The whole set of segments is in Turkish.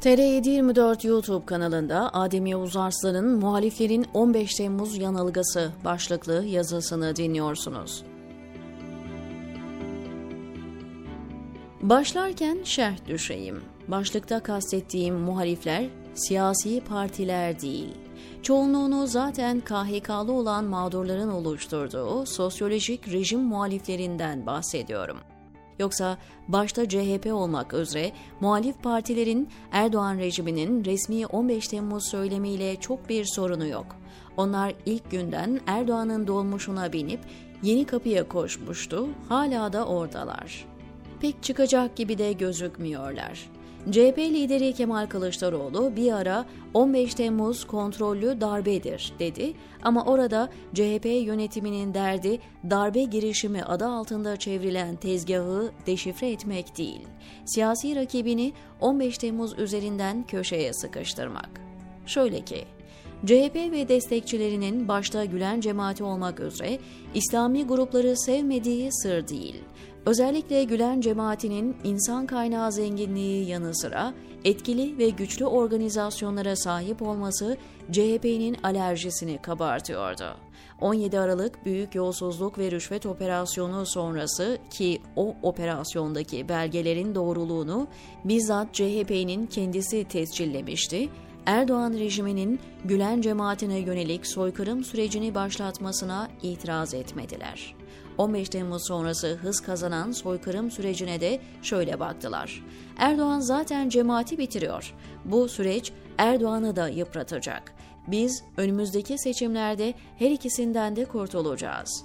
TR724 YouTube kanalında Adem Yavuz Arslan'ın Muhaliflerin 15 Temmuz Yanılgısı başlıklı yazısını dinliyorsunuz. Başlarken şerh düşeyim. Başlıkta kastettiğim muhalifler siyasi partiler değil. Çoğunluğunu zaten KHK'lı olan mağdurların oluşturduğu sosyolojik rejim muhaliflerinden bahsediyorum. Yoksa başta CHP olmak üzere muhalif partilerin Erdoğan rejiminin resmi 15 Temmuz söylemiyle çok bir sorunu yok. Onlar ilk günden Erdoğan'ın dolmuşuna binip yeni kapıya koşmuştu, hala da oradalar. Pek çıkacak gibi de gözükmüyorlar. CHP lideri Kemal Kılıçdaroğlu bir ara 15 Temmuz kontrollü darbedir dedi ama orada CHP yönetiminin derdi darbe girişimi adı altında çevrilen tezgahı deşifre etmek değil, siyasi rakibini 15 Temmuz üzerinden köşeye sıkıştırmak. Şöyle ki, CHP ve destekçilerinin başta Gülen cemaati olmak üzere İslami grupları sevmediği sır değil. Özellikle Gülen cemaatinin insan kaynağı zenginliği yanı sıra etkili ve güçlü organizasyonlara sahip olması CHP'nin alerjisini kabartıyordu. 17 Aralık Büyük Yolsuzluk ve Rüşvet Operasyonu sonrası ki o operasyondaki belgelerin doğruluğunu bizzat CHP'nin kendisi tescillemişti Erdoğan rejiminin Gülen cemaatine yönelik soykırım sürecini başlatmasına itiraz etmediler. 15 Temmuz sonrası hız kazanan soykırım sürecine de şöyle baktılar. Erdoğan zaten cemaati bitiriyor. Bu süreç Erdoğan'ı da yıpratacak. Biz önümüzdeki seçimlerde her ikisinden de kurtulacağız.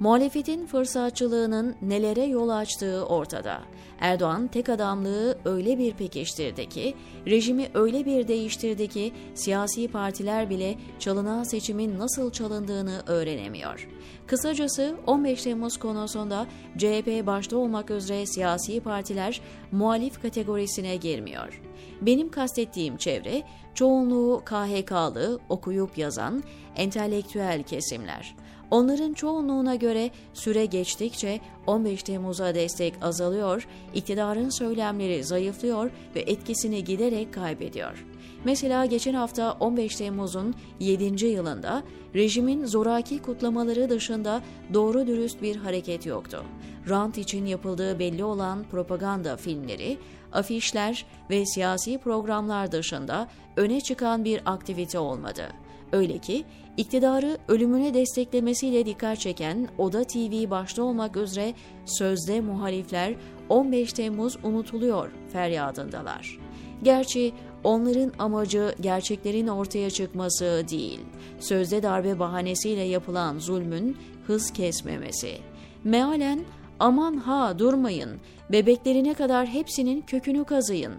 Muhalefetin fırsatçılığının nelere yol açtığı ortada. Erdoğan tek adamlığı öyle bir pekiştirdi ki, rejimi öyle bir değiştirdi ki siyasi partiler bile çalınan seçimin nasıl çalındığını öğrenemiyor. Kısacası 15 Temmuz konusunda CHP başta olmak üzere siyasi partiler muhalif kategorisine girmiyor. Benim kastettiğim çevre çoğunluğu KHK'lı, okuyup yazan, entelektüel kesimler. Onların çoğunluğuna göre süre geçtikçe 15 Temmuz'a destek azalıyor, iktidarın söylemleri zayıflıyor ve etkisini giderek kaybediyor. Mesela geçen hafta 15 Temmuz'un 7. yılında rejimin zoraki kutlamaları dışında doğru dürüst bir hareket yoktu. Rant için yapıldığı belli olan propaganda filmleri, afişler ve siyasi programlar dışında öne çıkan bir aktivite olmadı. Öyle ki iktidarı ölümüne desteklemesiyle dikkat çeken Oda TV başta olmak üzere sözde muhalifler 15 Temmuz unutuluyor feryadındalar. Gerçi onların amacı gerçeklerin ortaya çıkması değil, sözde darbe bahanesiyle yapılan zulmün hız kesmemesi. Mealen aman ha durmayın, bebeklerine kadar hepsinin kökünü kazıyın.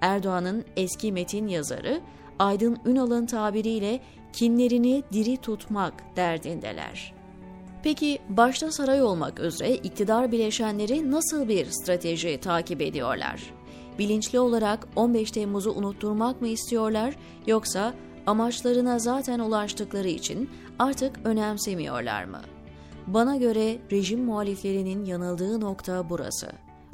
Erdoğan'ın eski metin yazarı Aydın Ünal'ın tabiriyle kinlerini diri tutmak derdindeler. Peki başta saray olmak üzere iktidar bileşenleri nasıl bir strateji takip ediyorlar? Bilinçli olarak 15 Temmuz'u unutturmak mı istiyorlar yoksa amaçlarına zaten ulaştıkları için artık önemsemiyorlar mı? Bana göre rejim muhaliflerinin yanıldığı nokta burası.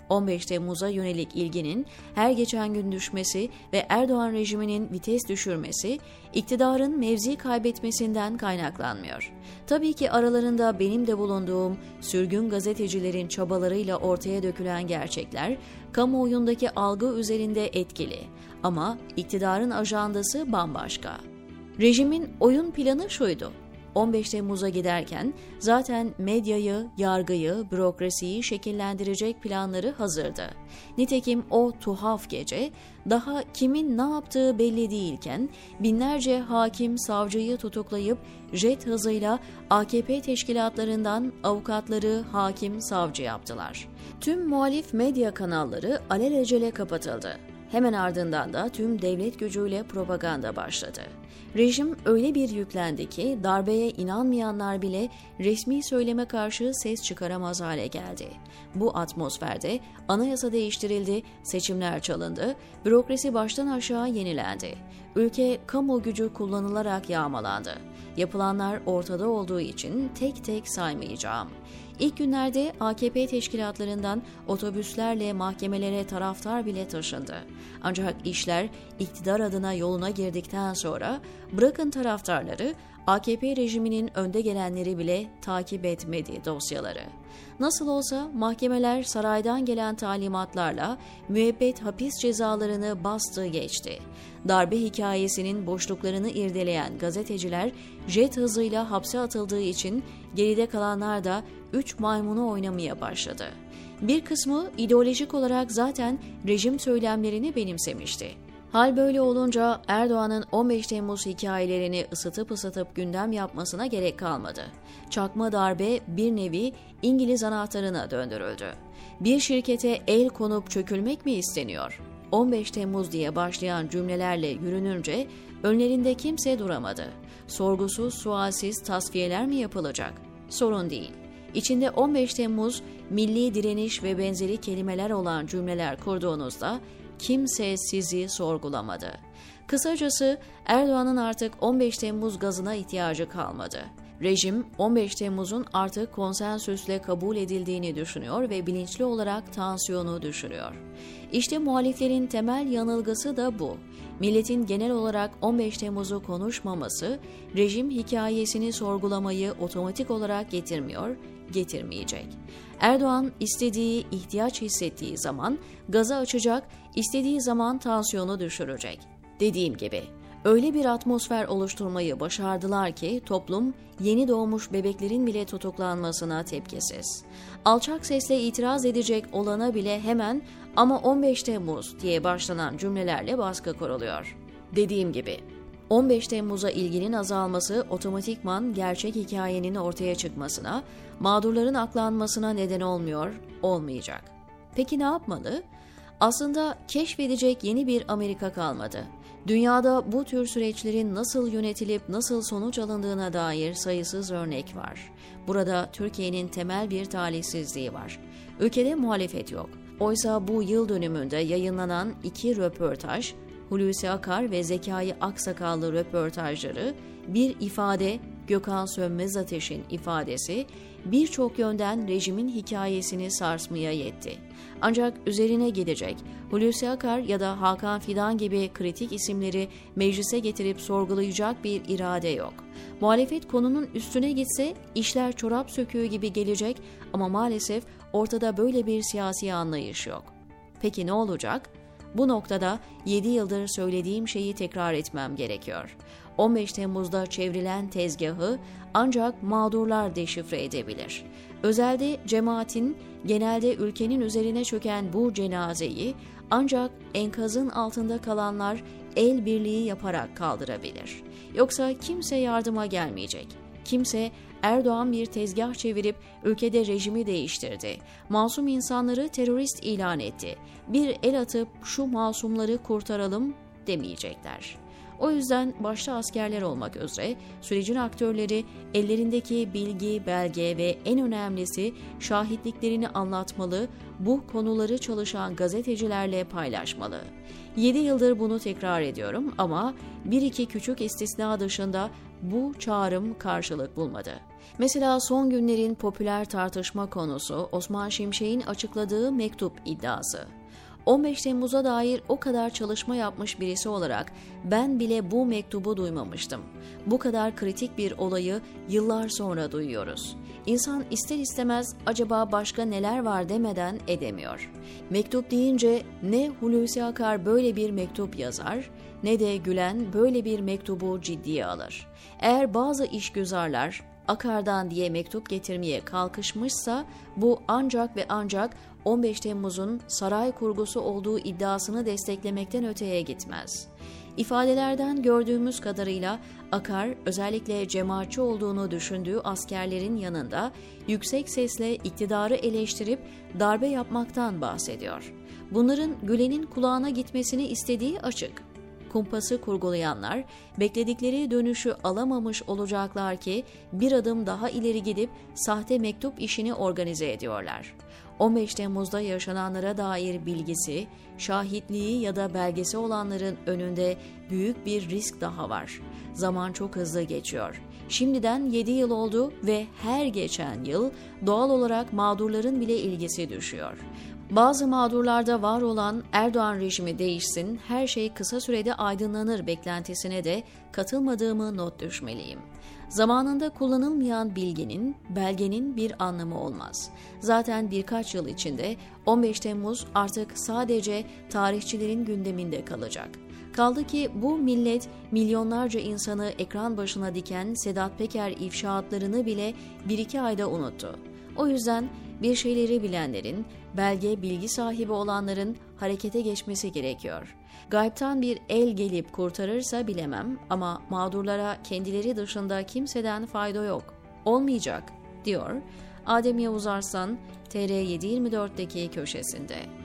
15 Temmuz'a yönelik ilginin her geçen gün düşmesi ve Erdoğan rejiminin vites düşürmesi, iktidarın mevzi kaybetmesinden kaynaklanmıyor. Tabii ki aralarında benim de bulunduğum sürgün gazetecilerin çabalarıyla ortaya dökülen gerçekler, kamuoyundaki algı üzerinde etkili. Ama iktidarın ajandası bambaşka. Rejimin oyun planı şuydu. 15 Temmuz'a giderken zaten medyayı, yargıyı, bürokrasiyi şekillendirecek planları hazırdı. Nitekim o tuhaf gece daha kimin ne yaptığı belli değilken binlerce hakim savcıyı tutuklayıp jet hızıyla AKP teşkilatlarından avukatları hakim savcı yaptılar. Tüm muhalif medya kanalları alelacele kapatıldı. Hemen ardından da tüm devlet gücüyle propaganda başladı. Rejim öyle bir yüklendi ki darbeye inanmayanlar bile resmi söyleme karşı ses çıkaramaz hale geldi. Bu atmosferde anayasa değiştirildi, seçimler çalındı, bürokrasi baştan aşağı yenilendi. Ülke kamu gücü kullanılarak yağmalandı. Yapılanlar ortada olduğu için tek tek saymayacağım. İlk günlerde AKP teşkilatlarından otobüslerle mahkemelere taraftar bile taşındı. Ancak işler iktidar adına yoluna girdikten sonra bırakın taraftarları AKP rejiminin önde gelenleri bile takip etmedi dosyaları. Nasıl olsa mahkemeler saraydan gelen talimatlarla müebbet hapis cezalarını bastı geçti. Darbe hikayesinin boşluklarını irdeleyen gazeteciler jet hızıyla hapse atıldığı için geride kalanlar da üç maymunu oynamaya başladı. Bir kısmı ideolojik olarak zaten rejim söylemlerini benimsemişti. Hal böyle olunca Erdoğan'ın 15 Temmuz hikayelerini ısıtıp ısıtıp gündem yapmasına gerek kalmadı. Çakma darbe bir nevi İngiliz anahtarına döndürüldü. Bir şirkete el konup çökülmek mi isteniyor? 15 Temmuz diye başlayan cümlelerle yürününce önlerinde kimse duramadı. Sorgusuz, sualsiz tasfiyeler mi yapılacak? Sorun değil. İçinde 15 Temmuz, milli direniş ve benzeri kelimeler olan cümleler kurduğunuzda kimse sizi sorgulamadı. Kısacası Erdoğan'ın artık 15 Temmuz gazına ihtiyacı kalmadı. Rejim 15 Temmuz'un artık konsensüsle kabul edildiğini düşünüyor ve bilinçli olarak tansiyonu düşürüyor. İşte muhaliflerin temel yanılgısı da bu. Milletin genel olarak 15 Temmuz'u konuşmaması, rejim hikayesini sorgulamayı otomatik olarak getirmiyor, getirmeyecek. Erdoğan istediği, ihtiyaç hissettiği zaman gaza açacak, istediği zaman tansiyonu düşürecek. Dediğim gibi öyle bir atmosfer oluşturmayı başardılar ki toplum yeni doğmuş bebeklerin bile tutuklanmasına tepkisiz. Alçak sesle itiraz edecek olana bile hemen ama 15 Temmuz diye başlanan cümlelerle baskı kuruluyor. Dediğim gibi 15 Temmuz'a ilginin azalması otomatikman gerçek hikayenin ortaya çıkmasına, mağdurların aklanmasına neden olmuyor, olmayacak. Peki ne yapmalı? Aslında keşfedecek yeni bir Amerika kalmadı. Dünyada bu tür süreçlerin nasıl yönetilip nasıl sonuç alındığına dair sayısız örnek var. Burada Türkiye'nin temel bir talihsizliği var. Ülkede muhalefet yok. Oysa bu yıl dönümünde yayınlanan iki röportaj, Hulusi Akar ve Zekai Aksakallı röportajları bir ifade Gökhan Sönmez Ateş'in ifadesi birçok yönden rejimin hikayesini sarsmaya yetti. Ancak üzerine gidecek Hulusi Akar ya da Hakan Fidan gibi kritik isimleri meclise getirip sorgulayacak bir irade yok. Muhalefet konunun üstüne gitse işler çorap söküğü gibi gelecek ama maalesef ortada böyle bir siyasi anlayış yok. Peki ne olacak? Bu noktada 7 yıldır söylediğim şeyi tekrar etmem gerekiyor. 15 Temmuz'da çevrilen tezgahı ancak mağdurlar deşifre edebilir. Özelde cemaatin genelde ülkenin üzerine çöken bu cenazeyi ancak enkazın altında kalanlar el birliği yaparak kaldırabilir. Yoksa kimse yardıma gelmeyecek. Kimse Erdoğan bir tezgah çevirip ülkede rejimi değiştirdi. Masum insanları terörist ilan etti. Bir el atıp şu masumları kurtaralım demeyecekler. O yüzden başta askerler olmak üzere sürecin aktörleri ellerindeki bilgi, belge ve en önemlisi şahitliklerini anlatmalı, bu konuları çalışan gazetecilerle paylaşmalı. 7 yıldır bunu tekrar ediyorum ama bir iki küçük istisna dışında bu çağrım karşılık bulmadı. Mesela son günlerin popüler tartışma konusu Osman Şimşek'in açıkladığı mektup iddiası. 15 Temmuz'a dair o kadar çalışma yapmış birisi olarak ben bile bu mektubu duymamıştım. Bu kadar kritik bir olayı yıllar sonra duyuyoruz. İnsan ister istemez acaba başka neler var demeden edemiyor. Mektup deyince ne Hulusi Akar böyle bir mektup yazar ne de Gülen böyle bir mektubu ciddiye alır. Eğer bazı işgüzarlar Akar'dan diye mektup getirmeye kalkışmışsa bu ancak ve ancak 15 Temmuz'un saray kurgusu olduğu iddiasını desteklemekten öteye gitmez. İfadelerden gördüğümüz kadarıyla Akar özellikle cemaatçi olduğunu düşündüğü askerlerin yanında yüksek sesle iktidarı eleştirip darbe yapmaktan bahsediyor. Bunların Gülen'in kulağına gitmesini istediği açık kumpası kurgulayanlar bekledikleri dönüşü alamamış olacaklar ki bir adım daha ileri gidip sahte mektup işini organize ediyorlar. 15 Temmuz'da yaşananlara dair bilgisi, şahitliği ya da belgesi olanların önünde büyük bir risk daha var. Zaman çok hızlı geçiyor. Şimdiden 7 yıl oldu ve her geçen yıl doğal olarak mağdurların bile ilgisi düşüyor. Bazı mağdurlarda var olan Erdoğan rejimi değişsin, her şey kısa sürede aydınlanır beklentisine de katılmadığımı not düşmeliyim. Zamanında kullanılmayan bilginin, belgenin bir anlamı olmaz. Zaten birkaç yıl içinde 15 Temmuz artık sadece tarihçilerin gündeminde kalacak. Kaldı ki bu millet milyonlarca insanı ekran başına diken Sedat Peker ifşaatlarını bile bir iki ayda unuttu. O yüzden bir şeyleri bilenlerin, belge bilgi sahibi olanların harekete geçmesi gerekiyor. Gaybtan bir el gelip kurtarırsa bilemem ama mağdurlara kendileri dışında kimseden fayda yok. Olmayacak, diyor Adem Yavuz Arslan TR724'deki köşesinde.